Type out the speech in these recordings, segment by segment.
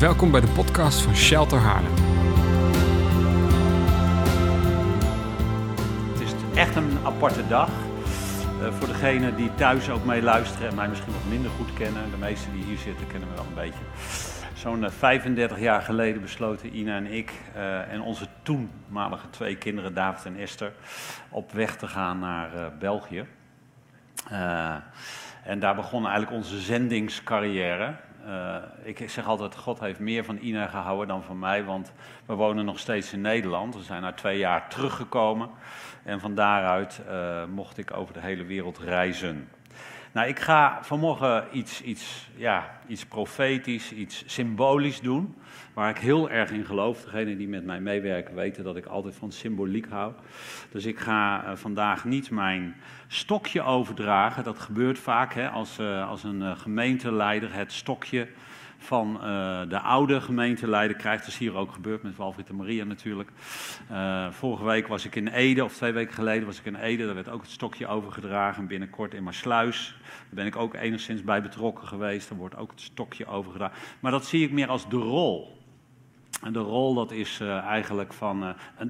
Welkom bij de podcast van Shelter Haarlem. Het is echt een aparte dag. Uh, voor degenen die thuis ook mee luisteren en mij misschien wat minder goed kennen. De meesten die hier zitten kennen me wel een beetje. Zo'n 35 uh, jaar geleden besloten Ina en ik uh, en onze toenmalige twee kinderen, David en Esther, op weg te gaan naar België. en daar begon eigenlijk onze zendingscarrière. Uh, ik zeg altijd, God heeft meer van Ina gehouden dan van mij, want we wonen nog steeds in Nederland. We zijn na twee jaar teruggekomen en van daaruit uh, mocht ik over de hele wereld reizen. Nou, ik ga vanmorgen iets, iets, ja, iets profetisch, iets symbolisch doen, waar ik heel erg in geloof. Degenen die met mij meewerken weten dat ik altijd van symboliek hou. Dus ik ga uh, vandaag niet mijn stokje overdragen. Dat gebeurt vaak hè, als, uh, als een uh, gemeenteleider het stokje van uh, de oude gemeenteleider krijgt. Dat is hier ook gebeurd met Walfried en Maria natuurlijk. Uh, vorige week was ik in Ede, of twee weken geleden was ik in Ede. Daar werd ook het stokje overgedragen. Binnenkort in Maasluis. Daar ben ik ook enigszins bij betrokken geweest. Daar wordt ook het stokje overgedragen. Maar dat zie ik meer als de rol. En de rol dat is uh, eigenlijk van,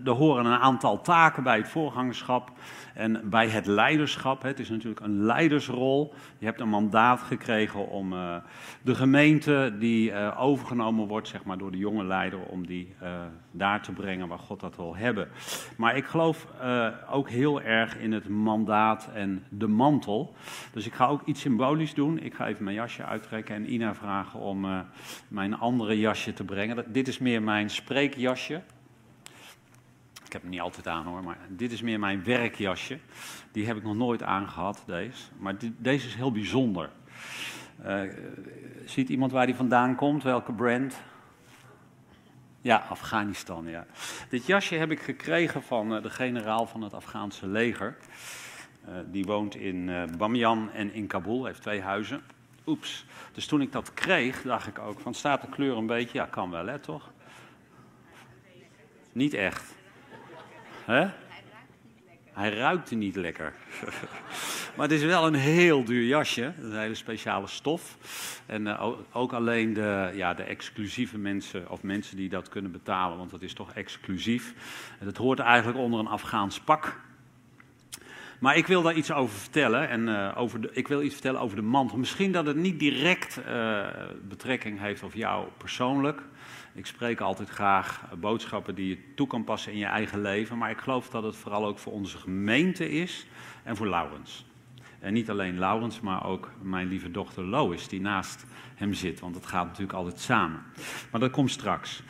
er horen een aantal taken bij het voorgangerschap en bij het leiderschap. Het is natuurlijk een leidersrol. Je hebt een mandaat gekregen om uh, de gemeente die overgenomen wordt zeg maar, door de jonge leider, om die daar te brengen waar God dat wil hebben. Maar ik geloof ook heel erg in het mandaat en de mantel. Dus ik ga ook iets symbolisch doen. Ik ga even mijn jasje uittrekken en Ina vragen om mijn andere jasje te brengen. Dit is meer mijn spreekjasje. Ik heb hem niet altijd aan hoor, maar dit is meer mijn werkjasje. Die heb ik nog nooit aangehad, deze. Maar dit, deze is heel bijzonder. Uh, ziet iemand waar die vandaan komt? Welke brand? Ja, Afghanistan, ja. Dit jasje heb ik gekregen van uh, de generaal van het Afghaanse leger. Uh, die woont in Bamiyan en in Kabul, heeft twee huizen. Oeps. Dus toen ik dat kreeg, dacht ik ook van, staat de kleur een beetje? Ja, kan wel hè, toch? Niet echt. Hè? Hij ruikte niet lekker. maar het is wel een heel duur jasje. Een hele speciale stof. En uh, ook alleen de, ja, de exclusieve mensen, of mensen die dat kunnen betalen, want dat is toch exclusief. En dat hoort eigenlijk onder een Afghaans pak. Maar ik wil daar iets over vertellen. En uh, over de, ik wil iets vertellen over de mantel. Misschien dat het niet direct uh, betrekking heeft op jou persoonlijk. Ik spreek altijd graag boodschappen die je toe kan passen in je eigen leven. Maar ik geloof dat het vooral ook voor onze gemeente is en voor Laurens. En niet alleen Laurens, maar ook mijn lieve dochter Lois, die naast hem zit. Want het gaat natuurlijk altijd samen. Maar dat komt straks.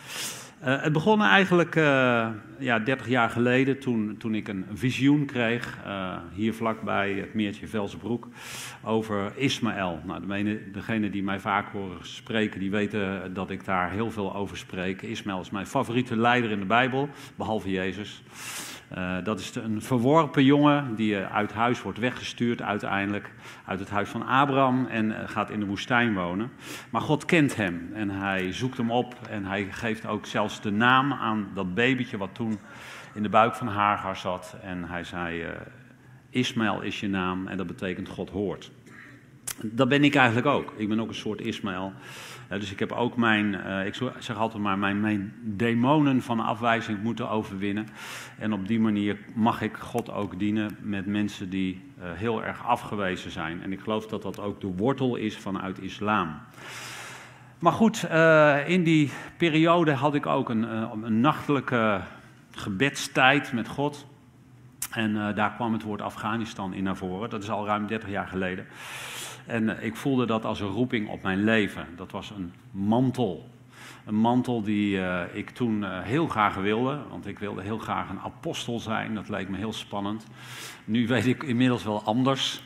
Uh, het begon eigenlijk uh, ja, 30 jaar geleden toen, toen ik een visioen kreeg, uh, hier vlakbij het meertje Velsbroek, over Ismaël. Nou, degene die mij vaak horen spreken, die weten dat ik daar heel veel over spreek. Ismaël is mijn favoriete leider in de Bijbel, behalve Jezus. Uh, dat is een verworpen jongen die uit huis wordt weggestuurd uiteindelijk, uit het huis van Abraham en uh, gaat in de woestijn wonen. Maar God kent hem en hij zoekt hem op en hij geeft ook zelfs de naam aan dat babytje wat toen in de buik van Hagar zat. En hij zei, Ismaël is je naam en dat betekent God hoort. Dat ben ik eigenlijk ook. Ik ben ook een soort Ismaël. Dus ik heb ook mijn, uh, ik zeg altijd maar, mijn, mijn demonen van afwijzing moeten overwinnen. En op die manier mag ik God ook dienen met mensen die uh, heel erg afgewezen zijn. En ik geloof dat dat ook de wortel is vanuit islam. Maar goed, uh, in die periode had ik ook een, een nachtelijke gebedstijd met God. En daar kwam het woord Afghanistan in naar voren. Dat is al ruim 30 jaar geleden. En ik voelde dat als een roeping op mijn leven. Dat was een mantel. Een mantel die uh, ik toen uh, heel graag wilde. Want ik wilde heel graag een apostel zijn. Dat leek me heel spannend. Nu weet ik inmiddels wel anders.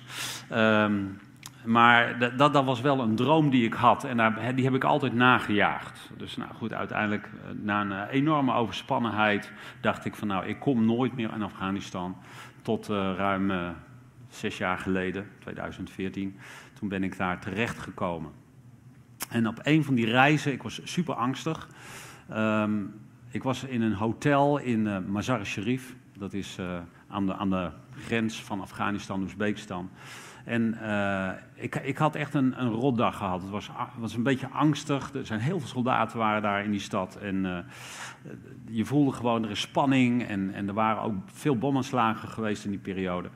Um, maar dat, dat was wel een droom die ik had. En die heb ik altijd nagejaagd. Dus nou goed, uiteindelijk na een enorme overspannenheid dacht ik van nou, ik kom nooit meer in Afghanistan. Tot ruim zes jaar geleden, 2014. Toen ben ik daar terecht gekomen. En op een van die reizen, ik was super angstig. Um, ik was in een hotel in uh, Mazar-e-Sharif. Dat is uh, aan, de, aan de grens van Afghanistan, Oezbekistan. En uh, ik, ik had echt een, een rotdag gehad. Het was, was een beetje angstig. Er zijn heel veel soldaten waren daar in die stad. En uh, je voelde gewoon, er is spanning. En, en er waren ook veel bomaanslagen geweest in die periode.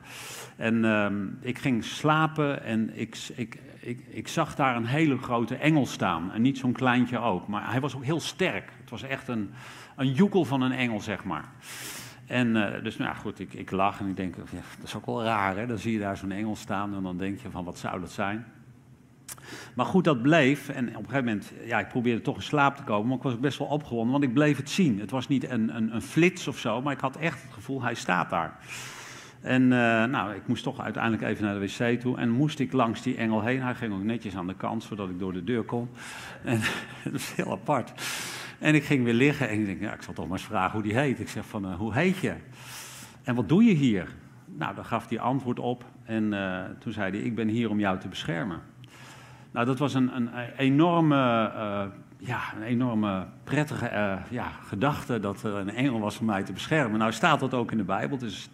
En uh, ik ging slapen en ik, ik, ik, ik zag daar een hele grote engel staan. En niet zo'n kleintje ook. Maar hij was ook heel sterk. Het was echt een, een joekel van een engel, zeg maar. En uh, dus nou ja, goed, ik, ik lach en ik denk, ja, dat is ook wel raar hè. Dan zie je daar zo'n engel staan en dan denk je van, wat zou dat zijn? Maar goed, dat bleef. En op een gegeven moment, ja, ik probeerde toch in slaap te komen, maar ik was best wel opgewonden, want ik bleef het zien. Het was niet een, een, een flits of zo, maar ik had echt het gevoel, hij staat daar. En uh, nou, ik moest toch uiteindelijk even naar de wc toe en moest ik langs die engel heen. Hij ging ook netjes aan de kant, zodat ik door de deur kon. En dat is heel apart. En ik ging weer liggen en ik denk, ja, ik zal toch maar eens vragen hoe die heet. Ik zeg van, uh, hoe heet je? En wat doe je hier? Nou, dan gaf hij antwoord op en uh, toen zei hij, ik ben hier om jou te beschermen. Nou, dat was een, een enorme, uh, ja, een enorme prettige ja, gedachte dat er een engel was om mij te beschermen. Nou staat dat ook in de Bijbel, is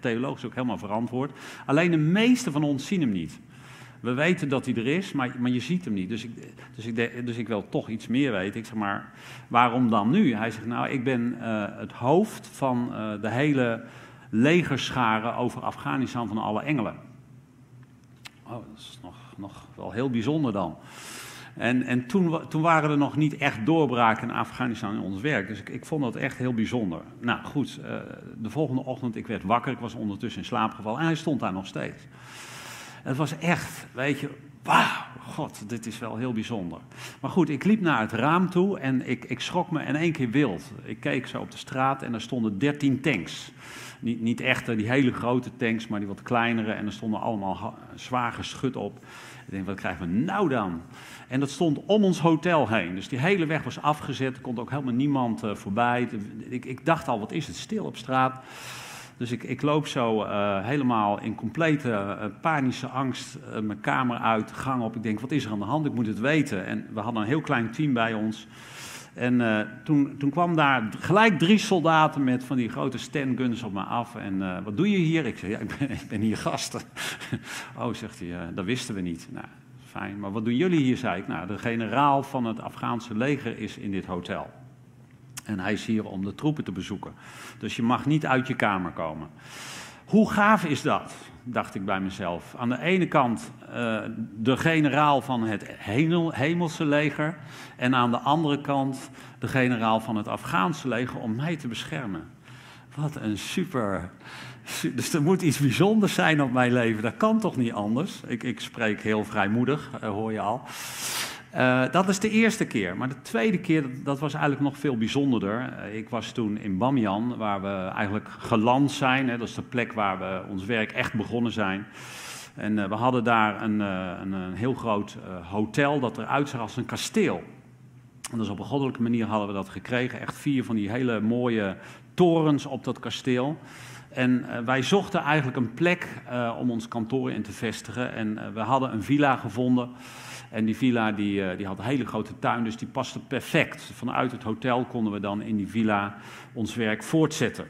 theologisch ook helemaal verantwoord. Alleen de meeste van ons zien hem niet. We weten dat hij er is, maar, maar je ziet hem niet. Dus ik, dus, ik, dus ik wil toch iets meer weten. Ik zeg maar, waarom dan nu? Hij zegt, nou, ik ben uh, het hoofd van uh, de hele legerscharen over Afghanistan van alle engelen. Oh, dat is nog, nog wel heel bijzonder dan. En, en toen, toen, waren er nog niet echt doorbraken in Afghanistan in ons werk. Dus ik, ik vond dat echt heel bijzonder. Nou goed, uh, de volgende ochtend, ik werd wakker. Ik was ondertussen in slaap gevallen en hij stond daar nog steeds. Het was echt, weet je, wauw, god, dit is wel heel bijzonder. Maar goed, ik liep naar het raam toe en ik, ik schrok me in één keer wild. Ik keek zo op de straat en er stonden 13 tanks. Niet, niet echt die hele grote tanks, maar die wat kleinere. En er stonden allemaal zwaar geschut op. Ik denk, wat krijgen we nou dan? En dat stond om ons hotel heen. Dus die hele weg was afgezet. Er kon ook helemaal niemand uh, voorbij. Ik, ik dacht al, wat is het stil op straat? Dus ik, ik loop zo uh, helemaal in complete uh, panische angst uh, mijn kamer uit, gang op. Ik denk, wat is er aan de hand? Ik moet het weten. En we hadden een heel klein team bij ons. En toen, toen kwam daar gelijk drie soldaten met van die grote standguns op me af. En wat doe je hier? Ik zei, ja, ik ben, ik ben hier gasten. oh, zegt hij, dat wisten we niet. Nou, fijn. Maar wat doen jullie hier, zei ik. Nou, de generaal van het Afghaanse leger is in dit hotel. En hij is hier om de troepen te bezoeken. Dus je mag niet uit je kamer komen. Hoe gaaf is dat? Dacht ik bij mezelf. Aan de ene kant uh, de generaal van het hemel, hemelse leger. En aan de andere kant de generaal van het Afghaanse leger om mij te beschermen. Wat een super. Dus er moet iets bijzonders zijn op mijn leven. Dat kan toch niet anders? Ik, ik spreek heel vrijmoedig, uh, hoor je al. Uh, dat is de eerste keer. Maar de tweede keer, dat was eigenlijk nog veel bijzonderder. Uh, ik was toen in Bamiyan, waar we eigenlijk geland zijn. Hè, dat is de plek waar we ons werk echt begonnen zijn. En uh, we hadden daar een, een, heel groot hotel dat eruit zag als een kasteel. En dus op een goddelijke manier hadden we dat gekregen. Echt vier van die hele mooie torens op dat kasteel. En wij zochten eigenlijk een plek om ons kantoor in te vestigen. En we hadden een villa gevonden. En die villa die, die had een hele grote tuin, dus die paste perfect. Vanuit het hotel konden we dan in die villa ons werk voortzetten.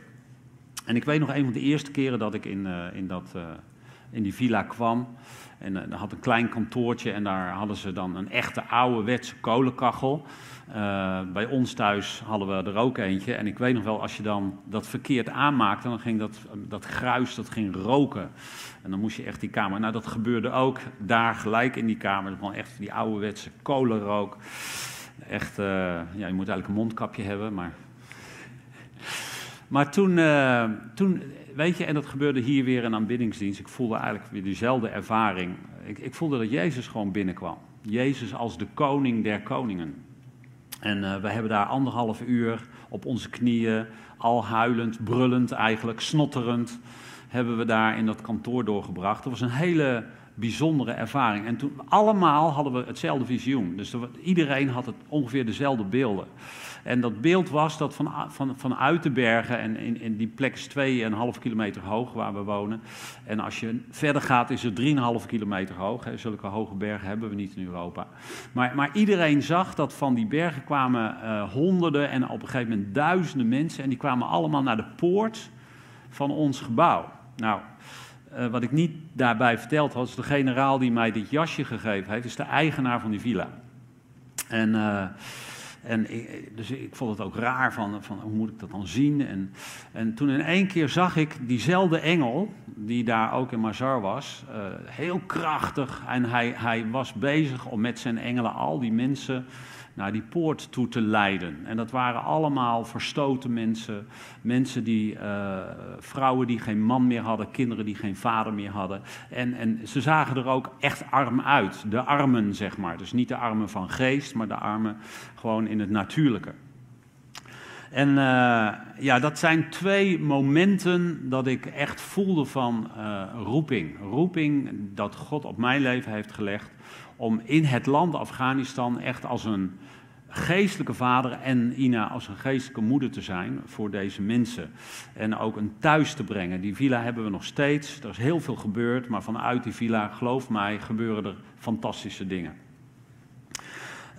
En ik weet nog een van de eerste keren dat ik in, in, dat, in die villa kwam. En uh, had een klein kantoortje en daar hadden ze dan een echte ouderwetse kolenkachel. Uh, bij ons thuis hadden we er ook eentje. En ik weet nog wel, als je dan dat verkeerd aanmaakte, dan ging dat, dat gruis dat ging roken. En dan moest je echt die kamer. Nou, dat gebeurde ook daar gelijk in die kamer. Gewoon echt die ouderwetse kolenrook. Echt, ja, je moet eigenlijk een mondkapje hebben, maar. Maar toen, toen weet je, en dat gebeurde hier weer in aanbiddingsdienst. Ik voelde eigenlijk weer diezelfde ervaring. Ik, ik voelde dat Jezus gewoon binnenkwam. Jezus als de koning der koningen. En uh, we hebben daar anderhalf uur op onze knieën, al huilend, brullend eigenlijk, snotterend, hebben we daar in dat kantoor doorgebracht. Dat was een hele bijzondere ervaring. En toen allemaal hadden we hetzelfde visioen. Dus er, iedereen had het ongeveer dezelfde beelden. En dat beeld was dat van, van, vanuit de bergen, en in, in die plek is 2,5 kilometer hoog waar we wonen. En als je verder gaat is het 3,5 kilometer hoog. Hè. Zulke hoge bergen hebben we niet in Europa. Maar, maar iedereen zag dat van die bergen kwamen uh, honderden en op een gegeven moment duizenden mensen. En die kwamen allemaal naar de poort van ons gebouw. Nou, eh, wat ik niet daarbij verteld had, is de generaal die mij dit jasje gegeven heeft, is de eigenaar van die villa. En, uh, en dus ik vond het ook raar van, van hoe moet ik dat dan zien? En, en toen in één keer zag ik diezelfde engel, die daar ook in Mazar was, uh, heel krachtig. En hij, hij was bezig om met zijn engelen al die mensen naar die poort toe te leiden. En dat waren allemaal verstoten mensen, mensen die, uh, vrouwen die geen man meer hadden, kinderen die geen vader meer hadden. En, en ze zagen er ook echt arm uit, de armen zeg maar. Dus niet de armen van geest, maar de armen gewoon in het natuurlijke. En uh, ja, dat zijn twee momenten dat ik echt voelde van uh, roeping. Roeping dat God op mijn leven heeft gelegd om in het land Afghanistan echt als een geestelijke vader en Ina als een geestelijke moeder te zijn voor deze mensen. En ook een thuis te brengen. Die villa hebben we nog steeds. Er is heel veel gebeurd, maar vanuit die villa, geloof mij, gebeuren er fantastische dingen.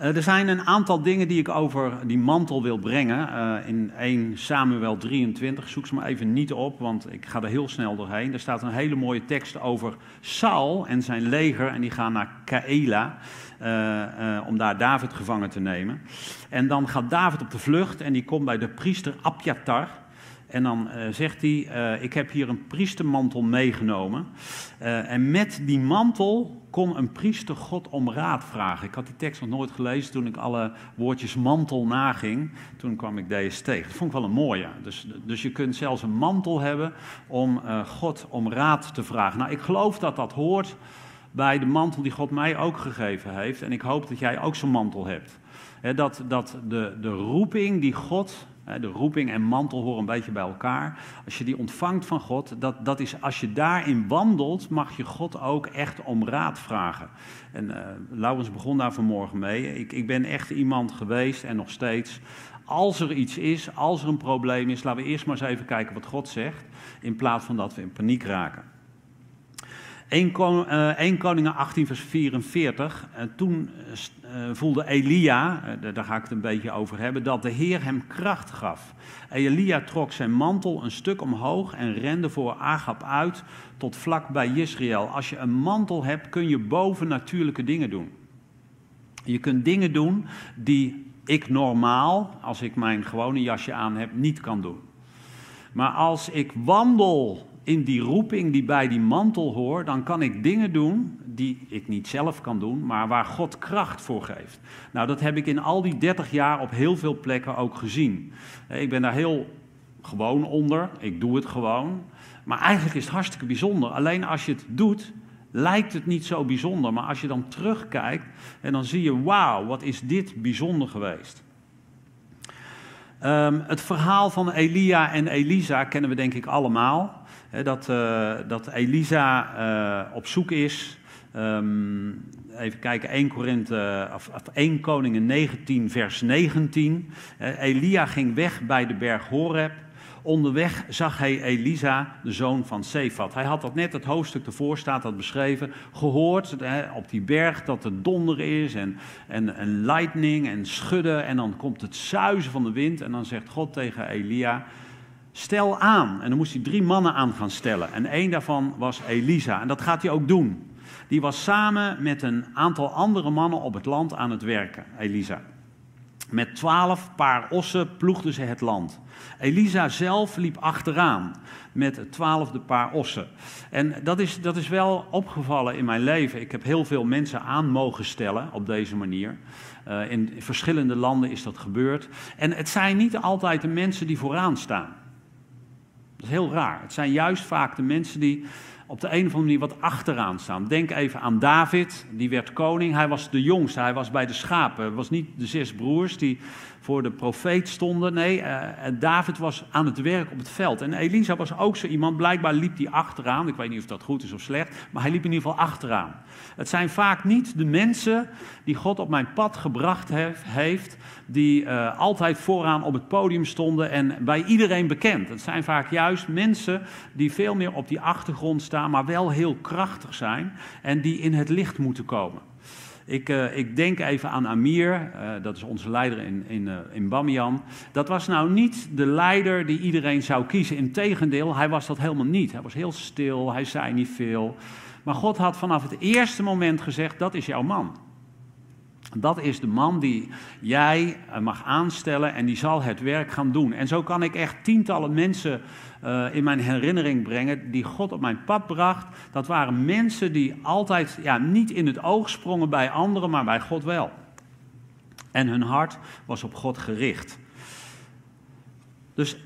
Uh, er zijn een aantal dingen die ik over die mantel wil brengen. Uh, in 1 Samuel 23, zoek ze maar even niet op, want ik ga er heel snel doorheen. Er staat een hele mooie tekst over Saul en zijn leger en die gaan naar Kaela. Uh, om daar David gevangen te nemen. En dan gaat David op de vlucht en die komt bij de priester Abjatar. En dan uh, zegt hij: uh, Ik heb hier een priestermantel meegenomen. Uh, en met die mantel kon een priester God om raad vragen. Ik had die tekst nog nooit gelezen toen ik alle woordjes mantel naging. Toen kwam ik deze tegen. Dat vond ik wel een mooie. Dus, dus je kunt zelfs een mantel hebben om God om raad te vragen. Nou, ik geloof dat dat hoort bij de mantel die God mij ook gegeven heeft. En ik hoop dat jij ook zo'n mantel hebt. He, dat dat de, de roeping die God de roeping en mantel horen een beetje bij elkaar. Als je die ontvangt van God, dat, dat is als je daarin wandelt, mag je God ook echt om raad vragen. En uh, Laurens begon daar vanmorgen mee. Ik, ik ben echt iemand geweest en nog steeds. Als er iets is, als er een probleem is, laten we eerst maar eens even kijken wat God zegt. In plaats van dat we in paniek raken. 1, uh, Koningen 18, vers 44. Uh, toen uh, voelde Elia, daar ga ik het een beetje over hebben, dat de Heer hem kracht gaf. Elia trok zijn mantel een stuk omhoog en rende voor Agab uit tot vlak bij Israël. Als je een mantel hebt, kun je bovennatuurlijke dingen doen. Je kunt dingen doen die ik normaal, als ik mijn gewone jasje aan heb, niet kan doen. Maar als ik wandel in die roeping die bij die mantel hoort, dan kan ik dingen doen die ik niet zelf kan doen, maar waar God kracht voor geeft. Nou, dat heb ik in al die 30 jaar op heel veel plekken ook gezien. Ik ben daar heel gewoon onder, ik doe het gewoon. Maar eigenlijk is het hartstikke bijzonder. Alleen als je het doet, lijkt het niet zo bijzonder. Maar als je dan terugkijkt en dan zie je, wauw, wat is dit bijzonder geweest. Um, het verhaal van Elia en Elisa kennen we denk ik allemaal dat, uh, dat Elisa uh, op zoek is. Um, even kijken, 1, Korinthe, of, of 1 Koningen 19, vers 19. Uh, Elia ging weg bij de berg Horeb. Onderweg zag hij Elisa, de zoon van Sefat. Hij had dat net, het hoofdstuk ervoor staat dat beschreven, gehoord op die berg dat er donder is en, en, en lightning en schudden. En dan komt het zuizen van de wind en dan zegt God tegen Elia, Stel aan. En dan moest hij drie mannen aan gaan stellen. En één daarvan was Elisa. En dat gaat hij ook doen. Die was samen met een aantal andere mannen op het land aan het werken, Elisa. Met twaalf paar ossen ploegden ze het land. Elisa zelf liep achteraan met het twaalfde paar ossen. En dat is, dat is wel opgevallen in mijn leven. Ik heb heel veel mensen aan mogen stellen op deze manier. Uh, in verschillende landen is dat gebeurd. En het zijn niet altijd de mensen die vooraan staan. Dat is heel raar. Het zijn juist vaak de mensen die op de een of andere manier wat achteraan staan. Denk even aan David, die werd koning. Hij was de jongste, hij was bij de schapen. Het was niet de zes broers die voor de profeet stonden. Nee, uh, David was aan het werk op het veld. En Elisa was ook zo iemand. Blijkbaar liep hij achteraan. Ik weet niet of dat goed is of slecht, maar hij liep in ieder geval achteraan. Het zijn vaak niet de mensen die God op mijn pad gebracht heeft, die uh, altijd vooraan op het podium stonden en bij iedereen bekend. Het zijn vaak juist mensen die veel meer op die achtergrond staan, maar wel heel krachtig zijn en die in het licht moeten komen. Ik, uh, ik denk even aan Amir, uh, dat is onze leider in, in, uh, in Bamiyan. Dat was nou niet de leider die iedereen zou kiezen. Integendeel, hij was dat helemaal niet. Hij was heel stil, hij zei niet veel. Maar God had vanaf het eerste moment gezegd, dat is jouw man. Dat is de man die jij mag aanstellen en die zal het werk gaan doen. En zo kan ik echt tientallen mensen uh, in mijn herinnering brengen die God op mijn pad bracht. Dat waren mensen die altijd ja, niet in het oog sprongen bij anderen, maar bij God wel. En hun hart was op God gericht. Dus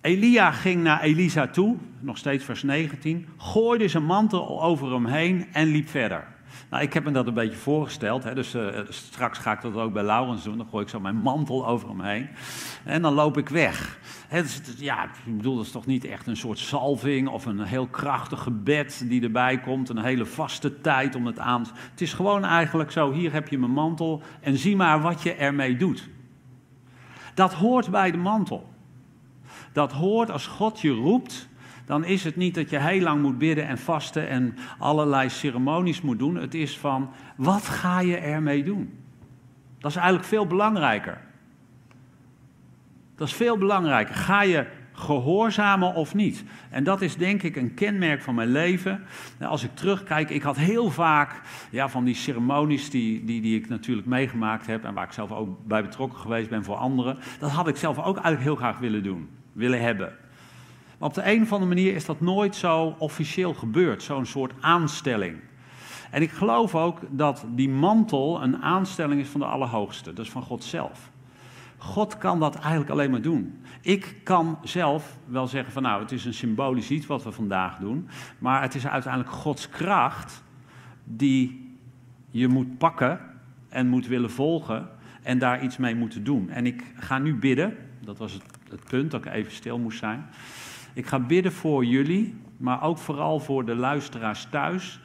Elia ging naar Elisa toe, nog steeds vers 19, gooide zijn mantel over hem heen en liep verder. Nou, ik heb me dat een beetje voorgesteld. Hè, dus uh, straks ga ik dat ook bij Laurens doen. Dan gooi ik zo mijn mantel over hem heen. En dan loop ik weg. Dus, ja, ik bedoel, dat is toch niet echt een soort salving of een heel krachtig gebed die erbij komt. Een hele vaste tijd om het aan te... Het is gewoon eigenlijk zo, hier heb je mijn mantel en zie maar wat je ermee doet. Dat hoort bij de mantel. Dat hoort als God je roept dan is het niet dat je heel lang moet bidden en vasten en allerlei ceremonies moet doen. Het is van, wat ga je ermee doen? Dat is eigenlijk veel belangrijker. Dat is veel belangrijker. Ga je gehoorzamen of niet? En dat is denk ik een kenmerk van mijn leven. Als ik terugkijk, ik had heel vaak ja, van die ceremonies die, die, die ik natuurlijk meegemaakt heb en waar ik zelf ook bij betrokken geweest ben voor anderen. Dat had ik zelf ook eigenlijk heel graag willen doen, willen hebben. Maar op de een of andere manier is dat nooit zo officieel gebeurd, zo'n soort aanstelling. En ik geloof ook dat die mantel een aanstelling is van de Allerhoogste, dus van God zelf. God kan dat eigenlijk alleen maar doen. Ik kan zelf wel zeggen van nou, het is een symbolisch iets wat we vandaag doen, maar het is uiteindelijk Gods kracht die je moet pakken en moet willen volgen en daar iets mee moeten doen. En ik ga nu bidden, dat was het, het punt dat ik even stil moest zijn. Ik ga bidden voor jullie, maar ook vooral voor de luisteraars thuis.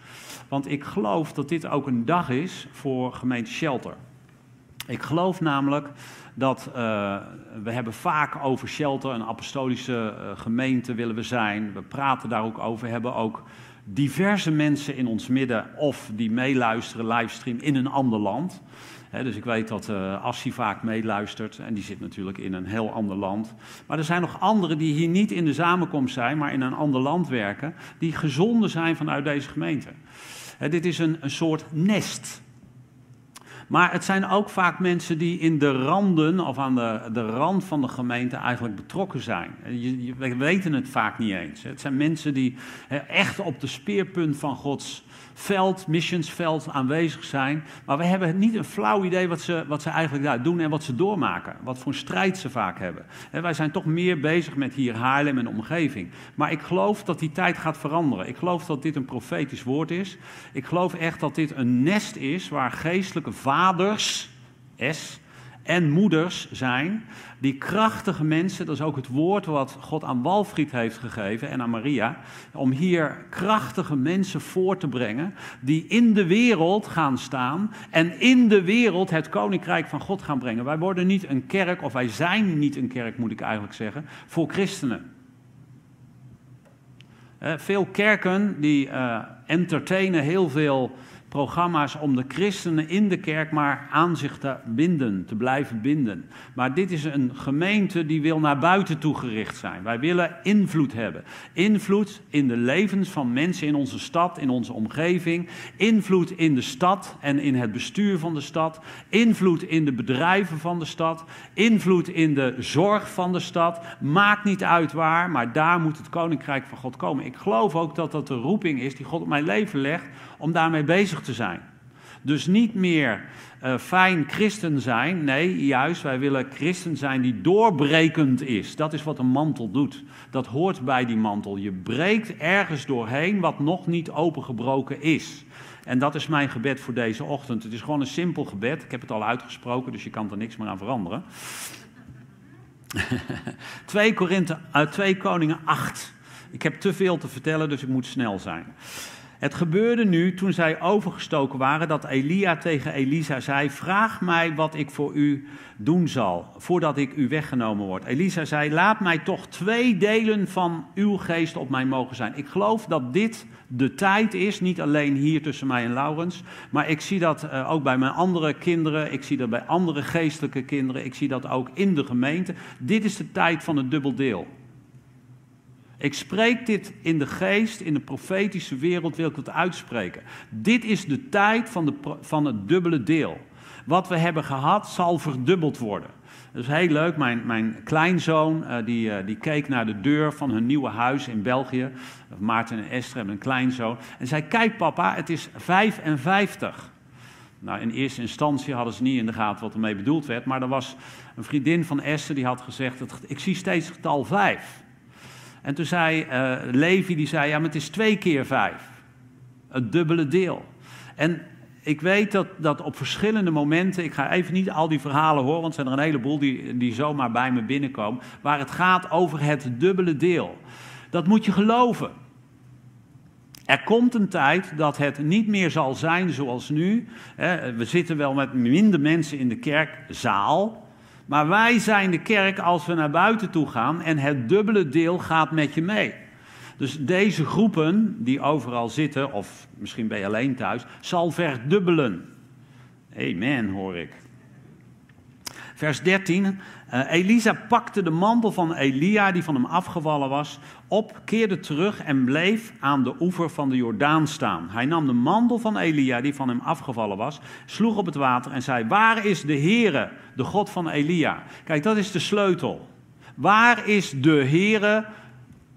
Want ik geloof dat dit ook een dag is voor gemeente Shelter. Ik geloof namelijk dat uh, we hebben vaak over Shelter, een apostolische uh, gemeente willen we zijn. We praten daar ook over, hebben ook diverse mensen in ons midden of die meeluisteren livestream in een ander land dus ik weet dat uh, Assi vaak meeluistert en die zit natuurlijk in een heel ander land. Maar er zijn nog anderen die hier niet in de samenkomst zijn, maar in een ander land werken, die gezonden zijn vanuit deze gemeente. dit is een, soort nest. Maar het zijn ook vaak mensen die in de randen of aan de, de rand van de gemeente eigenlijk betrokken zijn. Je, we weten het vaak niet eens. Het zijn mensen die echt op de speerpunt van Gods veld, missionsveld aanwezig zijn. Maar we hebben niet een flauw idee wat ze, wat ze eigenlijk daar doen en wat ze doormaken. Wat voor strijd ze vaak hebben. En wij zijn toch meer bezig met hier Haarlem en omgeving. Maar ik geloof dat die tijd gaat veranderen. Ik geloof dat dit een profetisch woord is. Ik geloof echt dat dit een nest is waar geestelijke vaders, S, en moeders zijn, die krachtige mensen, dat is ook het woord wat God aan Walfried heeft gegeven en aan Maria, om hier krachtige mensen voor te brengen, die in de wereld gaan staan en in de wereld het koninkrijk van God gaan brengen. Wij worden niet een kerk, of wij zijn niet een kerk, moet ik eigenlijk zeggen, voor christenen. Veel kerken die uh, entertainen heel veel programma's om de christenen in de kerk maar aan zich te binden, te blijven binden. Maar dit is een gemeente die wil naar buiten toe gericht zijn. Wij willen invloed hebben. Invloed in de levens van mensen in onze stad, in onze omgeving. Invloed in de stad en in het bestuur van de stad. Invloed in de bedrijven van de stad. Invloed in de zorg van de stad. Maakt niet uit waar, maar daar moet het koninkrijk van God komen. Ik geloof ook dat dat de roeping is die God op mijn leven legt om daarmee bezig te zijn. Dus niet meer uh, fijn christen zijn. Nee, juist, wij willen christen zijn die doorbrekend is. Dat is wat een mantel doet. Dat hoort bij die mantel. Je breekt ergens doorheen wat nog niet opengebroken is. En dat is mijn gebed voor deze ochtend. Het is gewoon een simpel gebed. Ik heb het al uitgesproken, dus je kan er niks meer aan veranderen. 2, Korinthe, uh, 2 Koningen 8. Ik heb te veel te vertellen, dus ik moet snel zijn. Het gebeurde nu toen zij overgestoken waren dat Elia tegen Elisa zei: Vraag mij wat ik voor u doen zal, voordat ik u weggenomen word. Elisa zei: Laat mij toch twee delen van uw geest op mij mogen zijn. Ik geloof dat dit de tijd is, niet alleen hier tussen mij en Laurens, maar ik zie dat uh, ook bij mijn andere kinderen, ik zie dat bij andere geestelijke kinderen, ik zie dat ook in de gemeente. Dit is de tijd van het dubbeldeel. Ik spreek dit in de geest, in de profetische wereld wil ik het uitspreken. Dit is de tijd van, de, van het dubbele deel. Wat we hebben gehad zal verdubbeld worden. Dat is heel leuk. Mijn, mijn kleinzoon uh, die, uh, die keek naar de deur van hun nieuwe huis in België. Maarten en Esther hebben een kleinzoon. En zei, kijk papa, het is 55. Nou, in eerste instantie hadden ze niet in de gaten wat ermee bedoeld werd. Maar er was een vriendin van Esther die had gezegd, ik zie steeds het getal 5. En toen zei uh, Levi, die zei, ja, maar het is twee keer vijf. Het dubbele deel. En ik weet dat, dat op verschillende momenten, ik ga even niet al die verhalen horen, want er zijn er een heleboel die, die zomaar bij me binnenkomen, waar het gaat over het dubbele deel. Dat moet je geloven. Er komt een tijd dat het niet meer zal zijn zoals nu. We zitten wel met minder mensen in de kerkzaal, maar wij zijn de kerk als we naar buiten toe gaan en het dubbele deel gaat met je mee. Dus deze groepen die overal zitten, of misschien ben je alleen thuis, zal verdubbelen. Amen, hoor ik. Vers 13. Uh, Elisa pakte de mantel van Elia, die van hem afgevallen was, op, keerde terug en bleef aan de oever van de Jordaan staan. Hij nam de mantel van Elia, die van hem afgevallen was, sloeg op het water en zei: Waar is de Heere, de God van Elia? Kijk, dat is de sleutel. Waar is de Heere,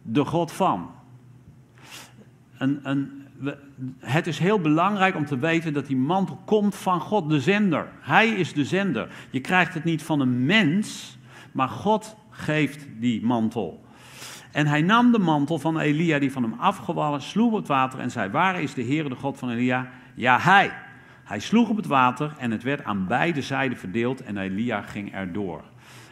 de God van? Een, een, het is heel belangrijk om te weten dat die mantel komt van God, de zender. Hij is de zender. Je krijgt het niet van een mens, maar God geeft die mantel. En hij nam de mantel van Elia die van hem afgewallen, sloeg op het water en zei: Waar is de Heer, de God van Elia? Ja, hij. Hij sloeg op het water en het werd aan beide zijden verdeeld en Elia ging erdoor.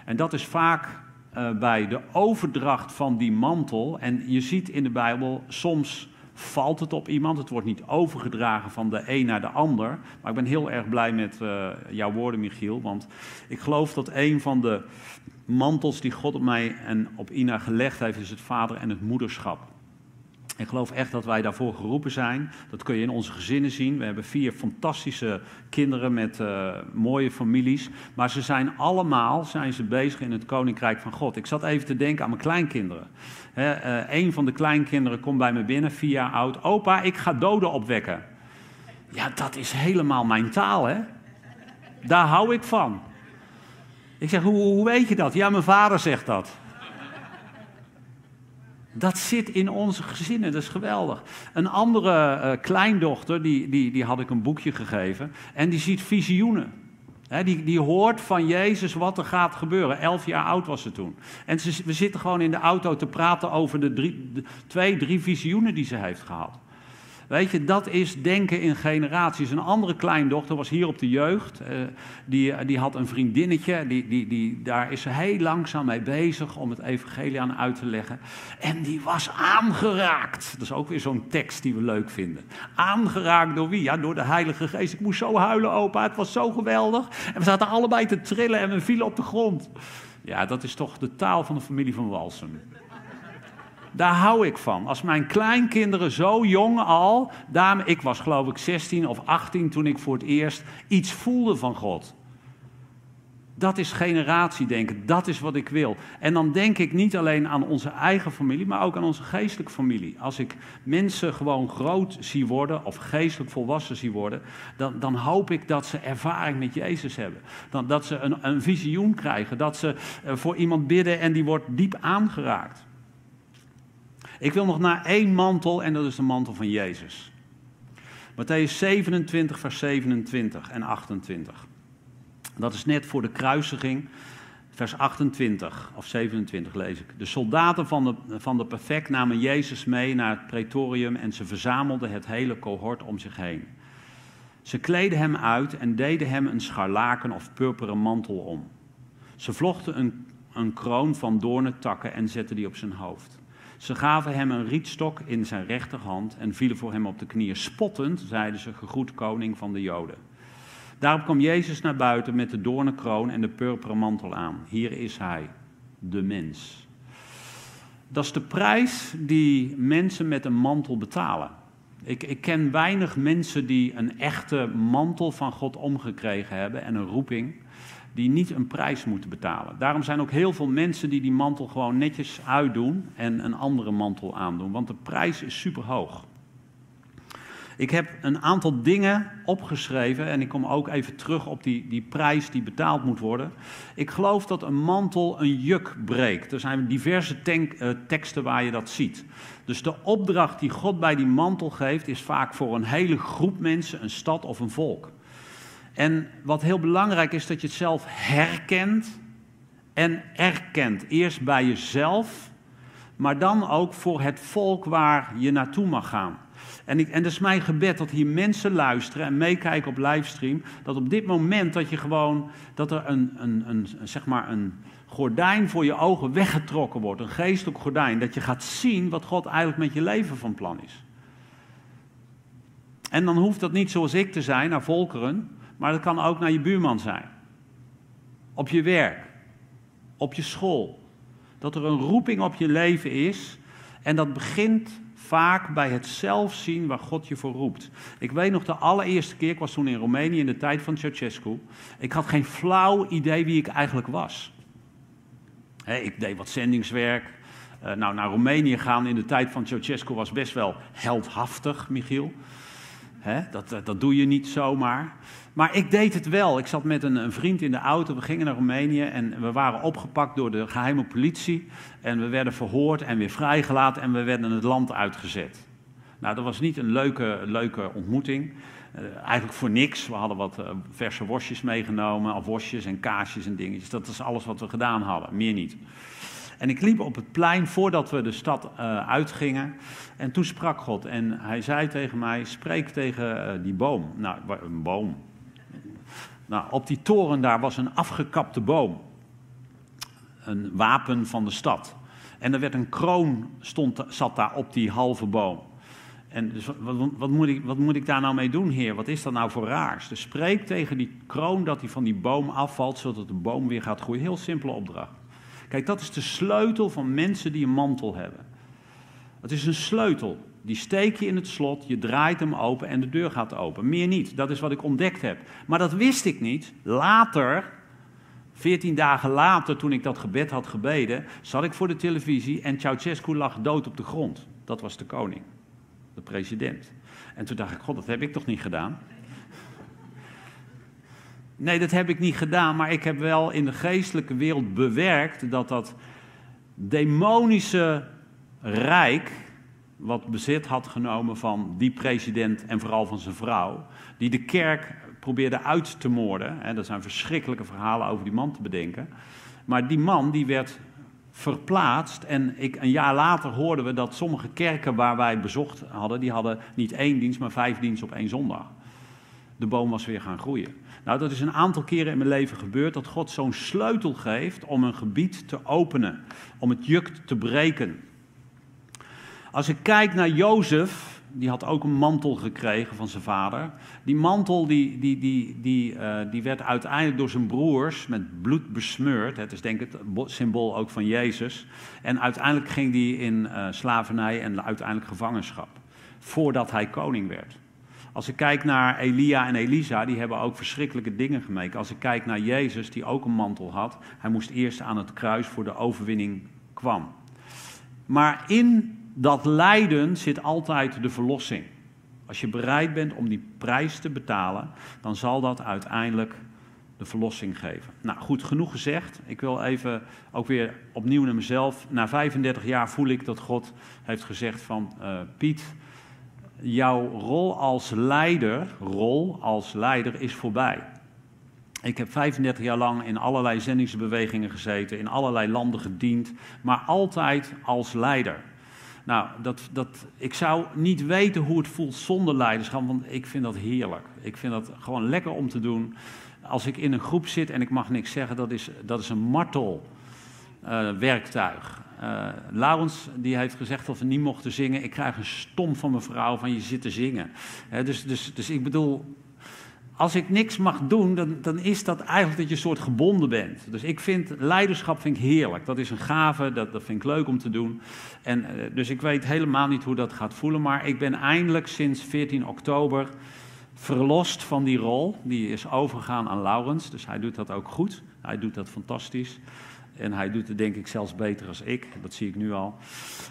En dat is vaak uh, bij de overdracht van die mantel. En je ziet in de Bijbel soms valt het op iemand. Het wordt niet overgedragen van de een naar de ander. Maar ik ben heel erg blij met uh, jouw woorden, Michiel. Want ik geloof dat een van de mantels die God op mij en op Ina gelegd heeft, is het vader- en het moederschap. Ik geloof echt dat wij daarvoor geroepen zijn. Dat kun je in onze gezinnen zien. We hebben vier fantastische kinderen met uh, mooie families. Maar ze zijn allemaal zijn ze bezig in het koninkrijk van God. Ik zat even te denken aan mijn kleinkinderen. He, uh, een van de kleinkinderen komt bij me binnen, vier jaar oud. Opa, ik ga doden opwekken. Ja, dat is helemaal mijn taal, hè? Daar hou ik van. Ik zeg, hoe, hoe weet je dat? Ja, mijn vader zegt dat. Dat zit in onze gezinnen, dat is geweldig. Een andere uh, kleindochter, die, die, die had ik een boekje gegeven. En die ziet visioenen. Die, hoort van Jezus wat er gaat gebeuren. Elf jaar oud was ze toen. En we zitten gewoon in de auto te praten over de, drie, de twee, drie visioenen die ze heeft gehad. Weet je, dat is denken in generaties. Een andere kleindochter was hier op de jeugd. Uh, die, die had een vriendinnetje. Die, die, die, daar is ze heel langzaam mee bezig om het evangelie aan uit te leggen. En die was aangeraakt. Dat is ook weer zo'n tekst die we leuk vinden. Aangeraakt door wie? Ja, door de Heilige Geest. Ik moest zo huilen, opa. Het was zo geweldig. En we zaten allebei te trillen en we vielen op de grond. Ja, dat is toch de taal van de familie van Walsum. Daar hou ik van. Als mijn kleinkinderen zo jong al, ik was geloof ik 16 of 18 toen ik voor het eerst iets voelde van God. Dat is generatiedenken, dat is wat ik wil. En dan denk ik niet alleen aan onze eigen familie, maar ook aan onze geestelijke familie. Als ik mensen gewoon groot zie worden of geestelijk volwassen zie worden, dan, dan hoop ik dat ze ervaring met Jezus hebben. Dan, dat ze een, een visioen krijgen, dat ze uh, voor iemand bidden en die wordt diep aangeraakt. Ik wil nog naar één mantel en dat is de mantel van Jezus. Matthäus 27, vers 27 en 28. Dat is net voor de kruisiging, vers 28 of 27 lees ik. De soldaten van de, van de perfect namen Jezus mee naar het pretorium en ze verzamelden het hele cohort om zich heen. Ze kleden hem uit en deden hem een scharlaken of purperen mantel om. Ze vlochten een, een kroon van doornentakken en zetten die op zijn hoofd. Ze gaven hem een rietstok in zijn rechterhand en vielen voor hem op de knieën. Spottend zeiden ze: Gegroet koning van de Joden. Daarop kwam Jezus naar buiten met de doornenkroon en de purperen mantel aan. Hier is hij, de mens. Dat is de prijs die mensen met een mantel betalen. Ik, ik, ken weinig mensen die een echte mantel van God omgekregen hebben en een roeping, die niet een prijs moeten betalen. Daarom zijn ook heel veel mensen die die mantel gewoon netjes uitdoen en een andere mantel aandoen, want de prijs is super hoog. Ik heb een aantal dingen opgeschreven en ik kom ook even terug op die, die prijs die betaald moet worden. Ik geloof dat een mantel een juk breekt. Er zijn diverse tank, uh, teksten waar je dat ziet. Dus de opdracht die God bij die mantel geeft is vaak voor een hele groep mensen, een stad of een volk. En wat heel belangrijk is dat je het zelf herkent en erkent. Eerst bij jezelf, maar dan ook voor het volk waar je naartoe mag gaan. En, ik, en dat is mijn gebed dat hier mensen luisteren en meekijken op livestream. Dat op dit moment dat je gewoon, dat er een, een, een, zeg maar een gordijn voor je ogen weggetrokken wordt. Een geestelijk gordijn. Dat je gaat zien wat God eigenlijk met je leven van plan is. En dan hoeft dat niet zoals ik te zijn, naar volkeren. Maar dat kan ook naar je buurman zijn. Op je werk. Op je school. Dat er een roeping op je leven is. En dat begint vaak bij het zelf zien waar God je voor roept. Ik weet nog de allereerste keer, ik was toen in Roemenië in de tijd van Ceausescu. Ik had geen flauw idee wie ik eigenlijk was. ik deed wat zendingswerk. Uh, nou, naar Roemenië gaan in de tijd van Ceausescu was best wel heldhaftig, Michiel. dat, dat, dat doe je niet zomaar. Maar ik deed het wel. Ik zat met een, een, vriend in de auto, we gingen naar Roemenië en we waren opgepakt door de geheime politie. En we werden verhoord en weer vrijgelaten en we werden het land uitgezet. Nou, dat was niet een leuke, leuke ontmoeting. Uh, eigenlijk voor niks. We hadden wat uh, verse worstjes meegenomen, of worstjes en kaasjes en dingetjes. Dat is alles wat we gedaan hadden, meer niet. En ik liep op het plein voordat we de stad uh, uitgingen. En toen sprak God en hij zei tegen mij: Spreek tegen die boom. Nou, een boom. Nou, op die toren daar was een afgekapte boom. Een wapen van de stad. En er werd een kroon, stond, zat daar op die halve boom. En dus wat, moet ik, wat moet ik daar nou mee doen, heer? Wat is dat nou voor raars? Dus spreek tegen die kroon dat hij van die boom afvalt, zodat de boom weer gaat groeien. Heel simpele opdracht. Kijk, dat is de sleutel van mensen die een mantel hebben. Het is een sleutel. Die steek je in het slot, je draait hem open en de deur gaat open. Meer niet. Dat is wat ik ontdekt heb. Maar dat wist ik niet. Later, veertien dagen later, toen ik dat gebed had gebeden, zat ik voor de televisie en Ceausescu lag dood op de grond. Dat was de koning, de president. En toen dacht ik, god, dat heb ik toch niet gedaan? Nee, dat heb ik niet gedaan, maar ik heb wel in de geestelijke wereld bewerkt dat dat demonische rijk wat bezit had genomen van die president en vooral van zijn vrouw, die de kerk probeerde uit te moorden. Er zijn verschrikkelijke verhalen over die man te bedenken. Maar die man die werd verplaatst en ik, een jaar later hoorden we dat sommige kerken waar wij bezocht hadden, die hadden niet één dienst, maar vijf diensten op één zondag. De boom was weer gaan groeien. Nou, dat is een aantal keren in mijn leven gebeurd dat God zo'n sleutel geeft om een gebied te openen, om het juk te breken. Als ik kijk naar Jozef, die had ook een mantel gekregen van zijn vader. Die mantel die, die, die, die, uh, die werd uiteindelijk door zijn broers met bloed besmeurd. Het is denk ik het symbool ook van Jezus. En uiteindelijk ging hij in uh, slavernij en uiteindelijk gevangenschap. Voordat hij koning werd. Als ik kijk naar Elia en Elisa, die hebben ook verschrikkelijke dingen gemeten. Als ik kijk naar Jezus, die ook een mantel had, hij moest eerst aan het kruis voor de overwinning kwam. Maar in dat lijden zit altijd de verlossing. Als je bereid bent om die prijs te betalen, dan zal dat uiteindelijk de verlossing geven. Nou, goed, genoeg gezegd. Ik wil even ook weer opnieuw naar mezelf. Na 35 jaar voel ik dat God heeft gezegd van uh, Piet, jouw rol als leider, rol als leider is voorbij. Ik heb 35 jaar lang in allerlei zendingsbewegingen gezeten, in allerlei landen gediend, maar altijd als leider. Nou, dat, dat, ik zou niet weten hoe het voelt zonder leiderschap, want ik vind dat heerlijk. Ik vind dat gewoon lekker om te doen. Als ik in een groep zit en ik mag niks zeggen, dat is, dat is een martelwerktuig. Uh, Laurens die heeft gezegd dat we niet mochten zingen. Ik krijg een stom van mijn vrouw van je zit te zingen. dus, dus, dus ik bedoel, als ik niks mag doen, dan, dan is dat eigenlijk dat je een soort gebonden bent. Dus ik vind leiderschap vind ik heerlijk. Dat is een gave, dat, dat vind ik leuk om te doen. En, uh, dus ik weet helemaal niet hoe dat gaat voelen. Maar ik ben eindelijk sinds 14 oktober verlost van die rol. Die is overgegaan aan Laurens, dus hij doet dat ook goed. Hij doet dat fantastisch. En hij doet het denk ik zelfs beter als ik. Dat zie ik nu al.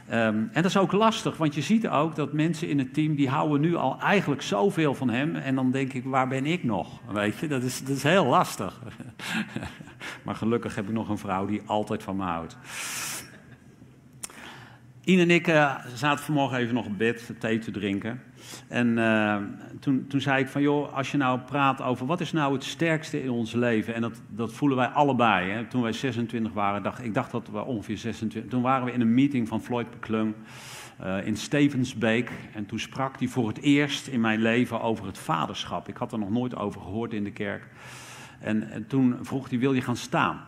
Um, en dat is ook lastig, want je ziet ook dat mensen in het team... die houden nu al eigenlijk zoveel van hem. En dan denk ik, waar ben ik nog? Weet je, dat is, dat is heel lastig. maar gelukkig heb ik nog een vrouw die altijd van me houdt. Ien en ik uh, zaten vanmorgen even nog op bed thee te drinken. En uh, toen, toen zei ik van, joh, als je nou praat over wat is nou het sterkste in ons leven, en dat, dat voelen wij allebei. Hè? Toen wij 26 waren, dacht, ik dacht dat we ongeveer 26, toen waren we in een meeting van Floyd McClung uh, in Stevensbeek. En toen sprak hij voor het eerst in mijn leven over het vaderschap. Ik had er nog nooit over gehoord in de kerk. En, en toen vroeg hij, wil je gaan staan?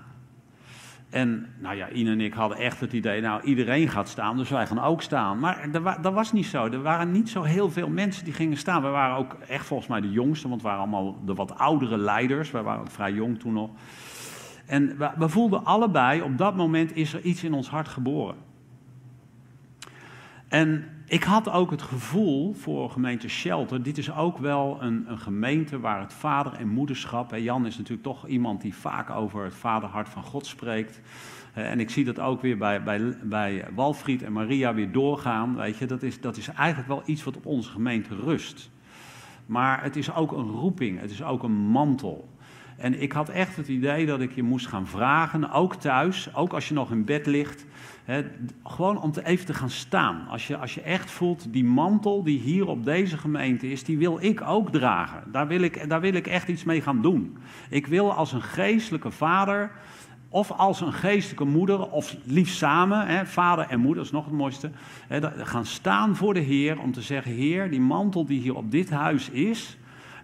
En nou ja, Ine en ik hadden echt het idee, nou iedereen gaat staan, dus wij gaan ook staan. Maar dat, was niet zo. Er waren niet zo heel veel mensen die gingen staan. We waren ook echt volgens mij de jongsten, want we waren allemaal de wat oudere leiders. Wij waren ook vrij jong toen nog. En we voelden allebei, op dat moment is er iets in ons hart geboren. En ik had ook het gevoel voor gemeente Shelter, dit is ook wel een, een gemeente waar het vader- en moederschap, en Jan is natuurlijk toch iemand die vaak over het vaderhart van God spreekt. En ik zie dat ook weer bij, bij, bij Walfried en Maria weer doorgaan. Weet je, dat, is, dat is eigenlijk wel iets wat op onze gemeente rust. Maar het is ook een roeping, het is ook een mantel. En ik had echt het idee dat ik je moest gaan vragen, ook thuis, ook als je nog in bed ligt. Hè, gewoon om te even te gaan staan. Als je, als je echt voelt, die mantel die hier op deze gemeente is, die wil ik ook dragen. Daar wil ik, daar wil ik echt iets mee gaan doen. Ik wil als een geestelijke vader, of als een geestelijke moeder, of liefst samen, hè, vader en moeder, is nog het mooiste, hè, gaan staan voor de Heer om te zeggen, Heer, die mantel die hier op dit huis is,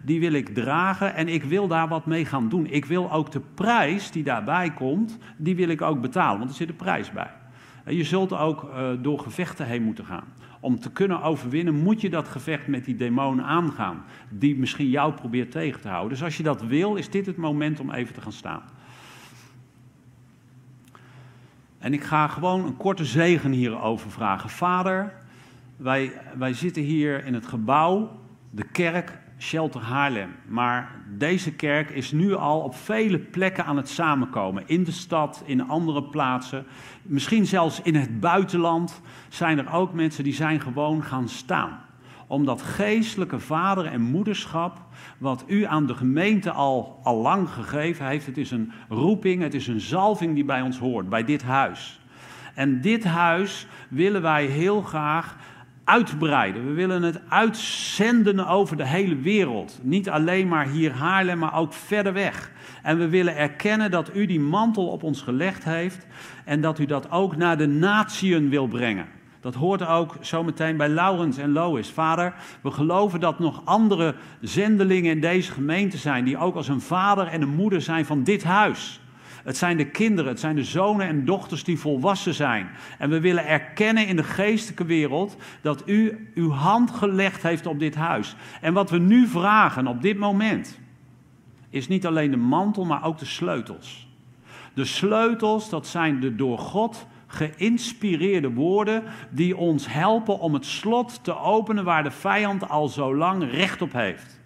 die wil ik dragen en ik wil daar wat mee gaan doen. Ik wil ook de prijs die daarbij komt, die wil ik ook betalen, want er zit een prijs bij. Je zult ook uh, door gevechten heen moeten gaan. Om te kunnen overwinnen moet je dat gevecht met die demonen aangaan, die misschien jou probeert tegen te houden. Dus als je dat wil, is dit het moment om even te gaan staan. En ik ga gewoon een korte zegen hierover vragen. Vader, wij, wij zitten hier in het gebouw, de kerk, Shelter Haarlem. Maar deze kerk is nu al op vele plekken aan het samenkomen. In de stad, in andere plaatsen. Misschien zelfs in het buitenland zijn er ook mensen die zijn gewoon gaan staan. Om dat geestelijke vader- en moederschap, wat u aan de gemeente al, al lang gegeven heeft. Het is een roeping, het is een zalving die bij ons hoort, bij dit huis. En dit huis willen wij heel graag uitbreiden. We willen het uitzenden over de hele wereld. Niet alleen maar hier Haarlem, maar ook verder weg. En we willen erkennen dat u die mantel op ons gelegd heeft en dat u dat ook naar de natieën wil brengen. Dat hoort ook zometeen bij Laurens en Lois. Vader, we geloven dat nog andere zendelingen in deze gemeente zijn, die ook als een vader en een moeder zijn van dit huis. Het zijn de kinderen, het zijn de zonen en dochters die volwassen zijn. En we willen erkennen in de geestelijke wereld dat u uw hand gelegd heeft op dit huis. En wat we nu vragen op dit moment is niet alleen de mantel, maar ook de sleutels. De sleutels, dat zijn de door God geïnspireerde woorden die ons helpen om het slot te openen waar de vijand al zo lang recht op heeft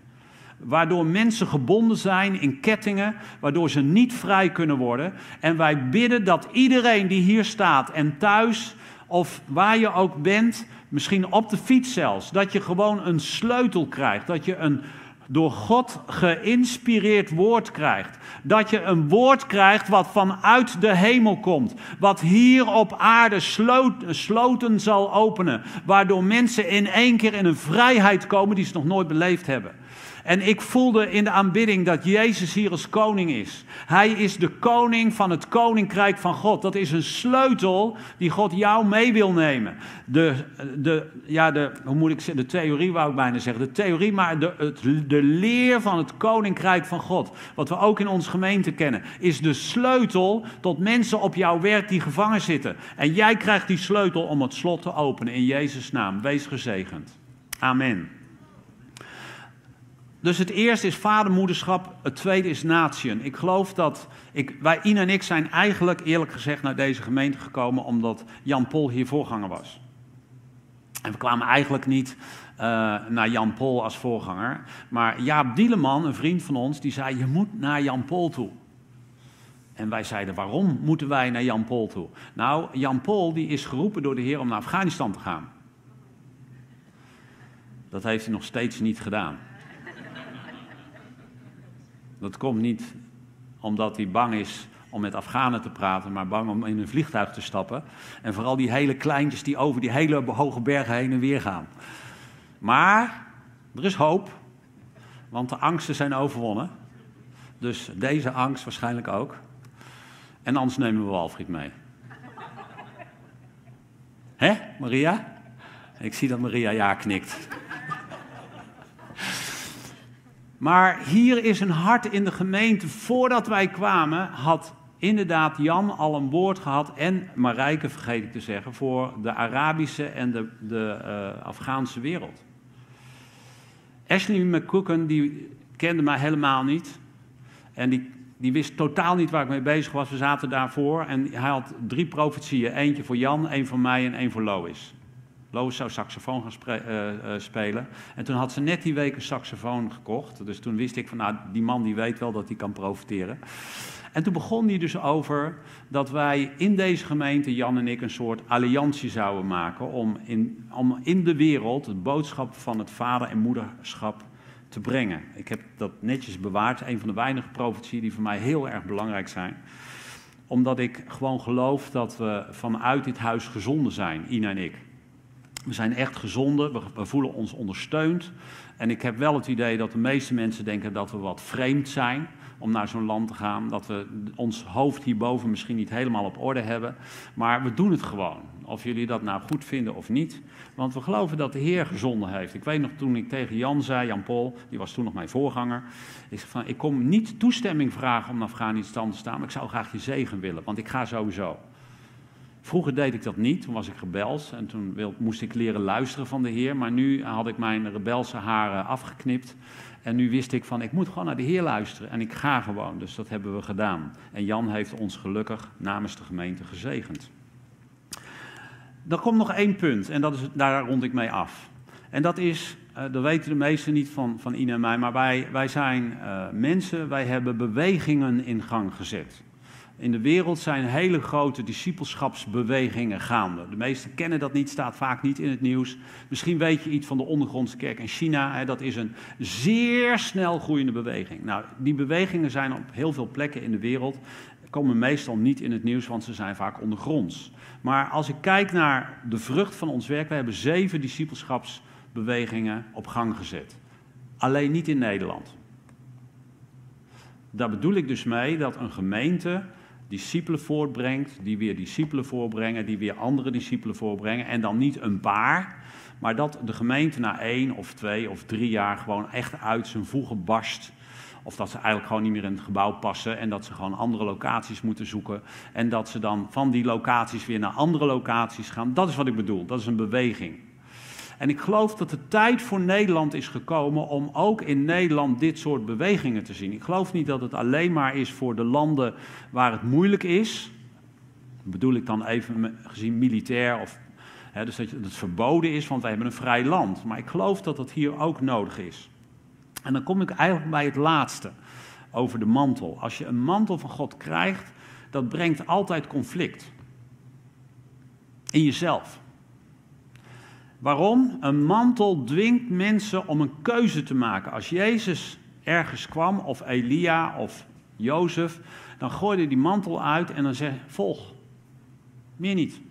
waardoor mensen gebonden zijn in kettingen, waardoor ze niet vrij kunnen worden. En wij bidden dat iedereen die hier staat en thuis of waar je ook bent, misschien op de fiets zelfs, dat je gewoon een sleutel krijgt, dat je een door God geïnspireerd woord krijgt. Dat je een woord krijgt wat vanuit de hemel komt. Wat hier op aarde sloten zal openen. Waardoor mensen in één keer in een vrijheid komen die ze nog nooit beleefd hebben. En ik voelde in de aanbidding dat Jezus hier als koning is. Hij is de koning van het koninkrijk van God. Dat is een sleutel die God jou mee wil nemen. De, de, ja, de, hoe moet ik zeggen, de theorie wou ik bijna zeggen. De theorie, maar de, het, de leer van het koninkrijk van God. Wat we ook in onze gemeente kennen. Is de sleutel tot mensen op jouw werk die gevangen zitten. En jij krijgt die sleutel om het slot te openen in Jezus' naam. Wees gezegend. Amen. Dus het eerste is vadermoederschap, het tweede is natieën. Ik geloof dat, ik, wij, Ina en ik zijn eigenlijk eerlijk gezegd naar deze gemeente gekomen omdat Jan Pol hier voorganger was. En we kwamen eigenlijk niet uh, naar Jan Pol als voorganger. Maar Jaap Dieleman, een vriend van ons, die zei, je moet naar Jan Pol toe. En wij zeiden, waarom moeten wij naar Jan Pol toe? Nou, Jan Pol die is geroepen door de Heer om naar Afghanistan te gaan. Dat heeft hij nog steeds niet gedaan. Dat komt niet omdat hij bang is om met Afghanen te praten, maar bang om in een vliegtuig te stappen. En vooral die hele kleintjes die over die hele hoge bergen heen en weer gaan. Maar er is hoop, want de angsten zijn overwonnen. Dus deze angst waarschijnlijk ook. En anders nemen we Walfried mee. Hè, Maria? Ik zie dat Maria ja knikt. Maar hier is een hart in de gemeente. Voordat wij kwamen had inderdaad Jan al een woord gehad. En Marijke, vergeet ik te zeggen, voor de Arabische en de, de uh, Afghaanse wereld. Ashley McCookon, die kende mij helemaal niet. En die, die wist totaal niet waar ik mee bezig was. We zaten daarvoor en hij had drie profetieën. Eentje voor Jan, één voor mij en één voor Lois. Lois zou saxofoon gaan uh, uh, spelen. En toen had ze net die week een saxofoon gekocht. Dus toen wist ik van, nou, die man die weet wel dat hij kan profiteren. En toen begon hij dus over dat wij in deze gemeente, Jan en ik, een soort alliantie zouden maken om in, om in de wereld het boodschap van het vader- en moederschap te brengen. Ik heb dat netjes bewaard, een van de weinige profetieën die voor mij heel erg belangrijk zijn. Omdat ik gewoon geloof dat we vanuit dit huis gezonden zijn, Ina en ik. We zijn echt gezonden, we, voelen ons ondersteund. En ik heb wel het idee dat de meeste mensen denken dat we wat vreemd zijn om naar zo'n land te gaan. Dat we ons hoofd hierboven misschien niet helemaal op orde hebben. Maar we doen het gewoon. Of jullie dat nou goed vinden of niet. Want we geloven dat de Heer gezonden heeft. Ik weet nog toen ik tegen Jan zei, Jan Pol, die was toen nog mijn voorganger. Ik zei van, ik kom niet toestemming vragen om naar Afghanistan te staan. Maar ik zou graag je zegen willen, want ik ga sowieso. Vroeger deed ik dat niet, toen was ik rebels en toen moest ik leren luisteren van de Heer. Maar nu had ik mijn rebelse haren afgeknipt en nu wist ik van ik moet gewoon naar de Heer luisteren en ik ga gewoon. Dus dat hebben we gedaan. En Jan heeft ons gelukkig namens de gemeente gezegend. Er komt nog één punt en dat is, daar rond ik mee af. En dat is, uh, dat weten de meesten niet van, van Ina en mij, maar wij, wij zijn uh, mensen, wij hebben bewegingen in gang gezet. In de wereld zijn hele grote discipelschapsbewegingen gaande. De meesten kennen dat niet, staat vaak niet in het nieuws. Misschien weet je iets van de ondergrondse kerk in China. Hè, dat is een zeer snel groeiende beweging. Nou, die bewegingen zijn op heel veel plekken in de wereld. Komen meestal niet in het nieuws, want ze zijn vaak ondergronds. Maar als ik kijk naar de vrucht van ons werk, we hebben zeven discipelschapsbewegingen op gang gezet. Alleen niet in Nederland. Daar bedoel ik dus mee dat een gemeente discipelen voortbrengt, die weer discipelen voorbrengen, die weer andere discipelen voorbrengen. En dan niet een paar, maar dat de gemeente na één of twee of drie jaar gewoon echt uit zijn voegen barst. Of dat ze eigenlijk gewoon niet meer in het gebouw passen en dat ze gewoon andere locaties moeten zoeken. En dat ze dan van die locaties weer naar andere locaties gaan. Dat is wat ik bedoel, dat is een beweging. En ik geloof dat de tijd voor Nederland is gekomen om ook in Nederland dit soort bewegingen te zien. Ik geloof niet dat het alleen maar is voor de landen waar het moeilijk is. Bedoel ik dan even gezien militair of dus dat het verboden is, want wij hebben een vrij land. Maar ik geloof dat dat hier ook nodig is. En dan kom ik eigenlijk bij het laatste over de mantel. Als je een mantel van God krijgt, dat brengt altijd conflict. In jezelf. Waarom? Een mantel dwingt mensen om een keuze te maken. Als Jezus ergens kwam, of Elia of Jozef, dan gooide die mantel uit en dan zei volg. Meer niet.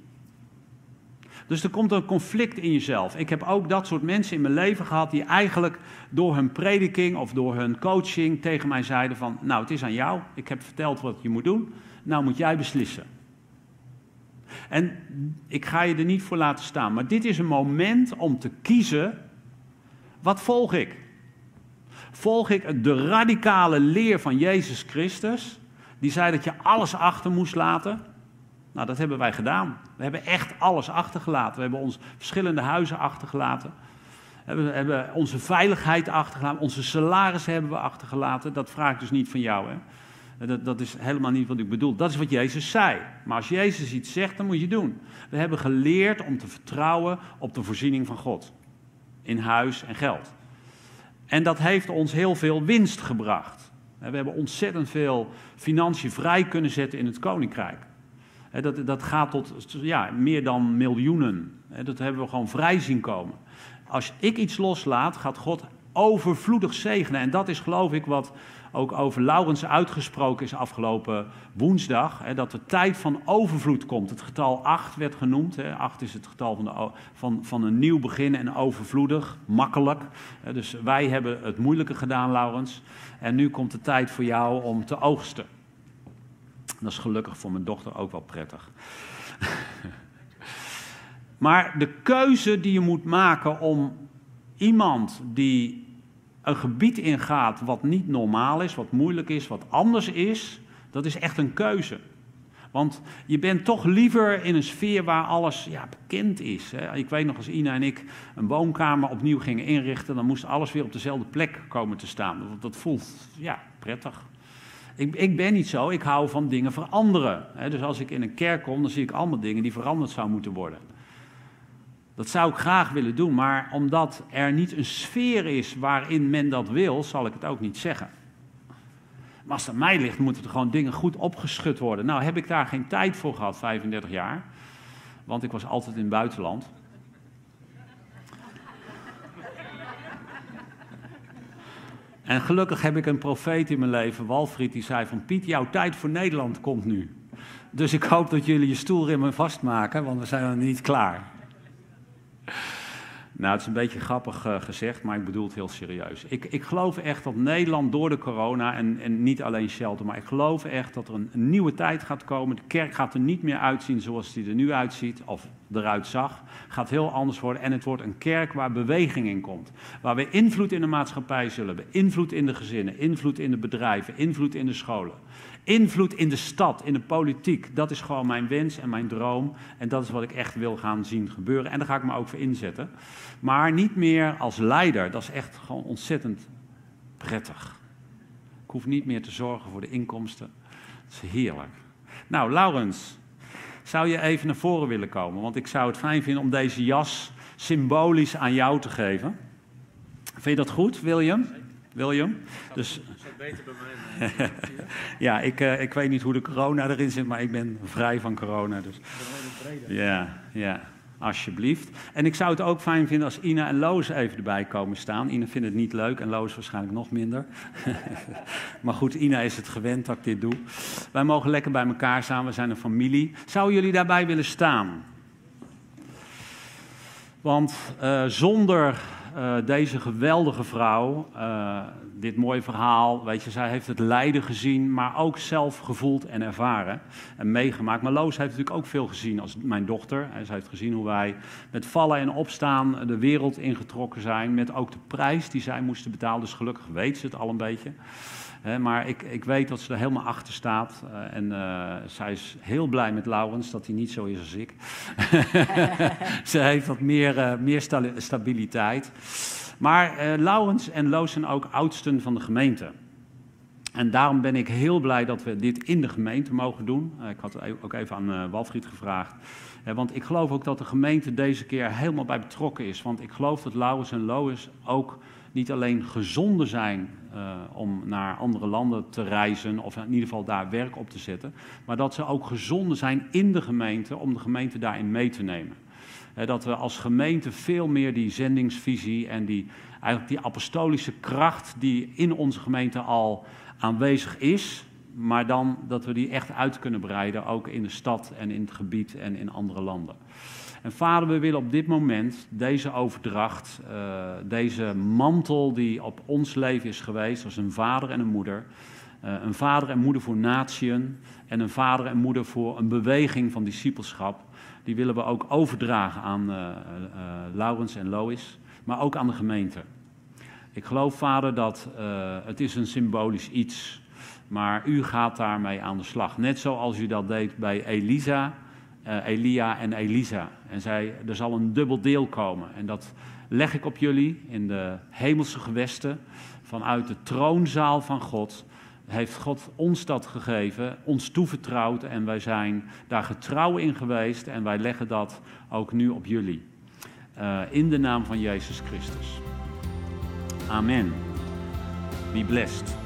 Dus er komt een conflict in jezelf. Ik heb ook dat soort mensen in mijn leven gehad die eigenlijk door hun prediking of door hun coaching tegen mij zeiden van, nou het is aan jou, ik heb verteld wat je moet doen, nou moet jij beslissen. En ik ga je er niet voor laten staan, maar dit is een moment om te kiezen, wat volg ik? Volg ik de radicale leer van Jezus Christus, die zei dat je alles achter moest laten? Nou, dat hebben wij gedaan. We hebben echt alles achtergelaten. We hebben ons verschillende huizen achtergelaten. We hebben onze veiligheid achtergelaten. Onze salarissen hebben we achtergelaten. Dat vraag ik dus niet van jou. Hè? Dat, dat is helemaal niet wat ik bedoel. Dat is wat Jezus zei. Maar als Jezus iets zegt, dan moet je doen. We hebben geleerd om te vertrouwen op de voorziening van God. In huis en geld. En dat heeft ons heel veel winst gebracht. We hebben ontzettend veel financiën vrij kunnen zetten in het koninkrijk. Dat, dat gaat tot ja, meer dan miljoenen. Dat hebben we gewoon vrij zien komen. Als ik iets loslaat, gaat God overvloedig zegenen. En dat is geloof ik wat ook over Laurens uitgesproken is afgelopen woensdag. Hè, dat de tijd van overvloed komt. Het getal 8 werd genoemd. Hè. 8 is het getal van, de, van, van een nieuw begin en overvloedig, makkelijk. Dus wij hebben het moeilijke gedaan, Laurens. En nu komt de tijd voor jou om te oogsten. Dat is gelukkig voor mijn dochter ook wel prettig. maar de keuze die je moet maken om iemand die een gebied ingaat wat niet normaal is, wat moeilijk is, wat anders is, dat is echt een keuze. Want je bent toch liever in een sfeer waar alles ja, bekend is. Ik weet nog als Ina en ik een woonkamer opnieuw gingen inrichten, dan moest alles weer op dezelfde plek komen te staan. Dat, dat voelt ja, prettig. Ik, ik, ben niet zo, ik hou van dingen veranderen. Dus als ik in een kerk kom, dan zie ik allemaal dingen die veranderd zouden moeten worden. Dat zou ik graag willen doen, maar omdat er niet een sfeer is waarin men dat wil, zal ik het ook niet zeggen. Maar als het aan mij ligt, moeten er gewoon dingen goed opgeschud worden. Nou, heb ik daar geen tijd voor gehad, 35 jaar. Want ik was altijd in het buitenland. En gelukkig heb ik een profeet in mijn leven, Walfried, die zei van Piet, jouw tijd voor Nederland komt nu. Dus ik hoop dat jullie je stoelrimmen vastmaken, want we zijn nog niet klaar. Nou, het is een beetje grappig uh, gezegd, maar ik bedoel het heel serieus. Ik, ik geloof echt dat Nederland door de corona, en, en niet alleen Shelter, maar ik geloof echt dat er een, een, nieuwe tijd gaat komen. De kerk gaat er niet meer uitzien zoals die er nu uitziet, of eruit zag. Gaat heel anders worden en het wordt een kerk waar beweging in komt. Waar we invloed in de maatschappij zullen hebben, invloed in de gezinnen, invloed in de bedrijven, invloed in de scholen. Invloed in de stad, in de politiek, dat is gewoon mijn wens en mijn droom. En dat is wat ik echt wil gaan zien gebeuren. En daar ga ik me ook voor inzetten. Maar niet meer als leider, dat is echt gewoon ontzettend prettig. Ik hoef niet meer te zorgen voor de inkomsten. Dat is heerlijk. Nou, Laurens, zou je even naar voren willen komen? Want ik zou het fijn vinden om deze jas symbolisch aan jou te geven. Vind je dat goed, William? William? Dus beter bij mij. Ja, ik, uh, ik weet niet hoe de corona erin zit, maar ik ben vrij van corona. Dus. Ja, ja, alsjeblieft. En ik zou het ook fijn vinden als Ina en Loos even erbij komen staan. Ina vindt het niet leuk en Loos waarschijnlijk nog minder. maar goed, Ina is het gewend dat ik dit doe. Wij mogen lekker bij elkaar staan, we zijn een familie. Zouden jullie daarbij willen staan? Want uh, zonder uh, deze geweldige vrouw, uh, dit mooie verhaal, weet je, zij heeft het lijden gezien, maar ook zelf gevoeld en ervaren en meegemaakt. Maar Loos heeft natuurlijk ook veel gezien als mijn dochter. Zij heeft gezien hoe wij met vallen en opstaan de wereld ingetrokken zijn, met ook de prijs die zij moesten betalen. Dus gelukkig weet ze het al een beetje. Maar ik, ik, weet dat ze er helemaal achter staat. Uh, en uh, zij is heel blij met Laurens dat hij niet zo is als ik. ze heeft wat meer, uh, meer stabiliteit. Maar Laurens en Loos zijn ook oudsten van de gemeente. En daarom ben ik heel blij dat we dit in de gemeente mogen doen. Ik had ook even aan Walfried gevraagd. want ik geloof ook dat de gemeente deze keer helemaal bij betrokken is. Want ik geloof dat Laurens en Lois ook niet alleen gezonden zijn om naar andere landen te reizen, of in ieder geval daar werk op te zetten, maar dat ze ook gezonden zijn in de gemeente om de gemeente daarin mee te nemen. Dat we als gemeente veel meer die zendingsvisie en die, eigenlijk die apostolische kracht die in onze gemeente al aanwezig is, maar dan dat we die echt uit kunnen breiden, ook in de stad en in het gebied en in andere landen. En vader, we willen op dit moment deze overdracht, uh, deze mantel die op ons leven is geweest, als een vader en een moeder, uh, een vader en moeder voor natieën en een vader en moeder voor een beweging van discipelschap, die willen we ook overdragen aan uh, Laurens en Lois, maar ook aan de gemeente. Ik geloof, vader, dat het is een symbolisch iets maar u gaat daarmee aan de slag. Net zoals u dat deed bij Elisa, uh, Elia en Elisa. En zei, er zal een dubbel deel komen. En dat leg ik op jullie in de hemelse gewesten. Vanuit de troonzaal van God heeft God ons dat gegeven, ons toevertrouwd. En wij zijn daar getrouw in geweest. En wij leggen dat ook nu op jullie. Uh, in de naam van Jezus Christus. Amen. Be blessed.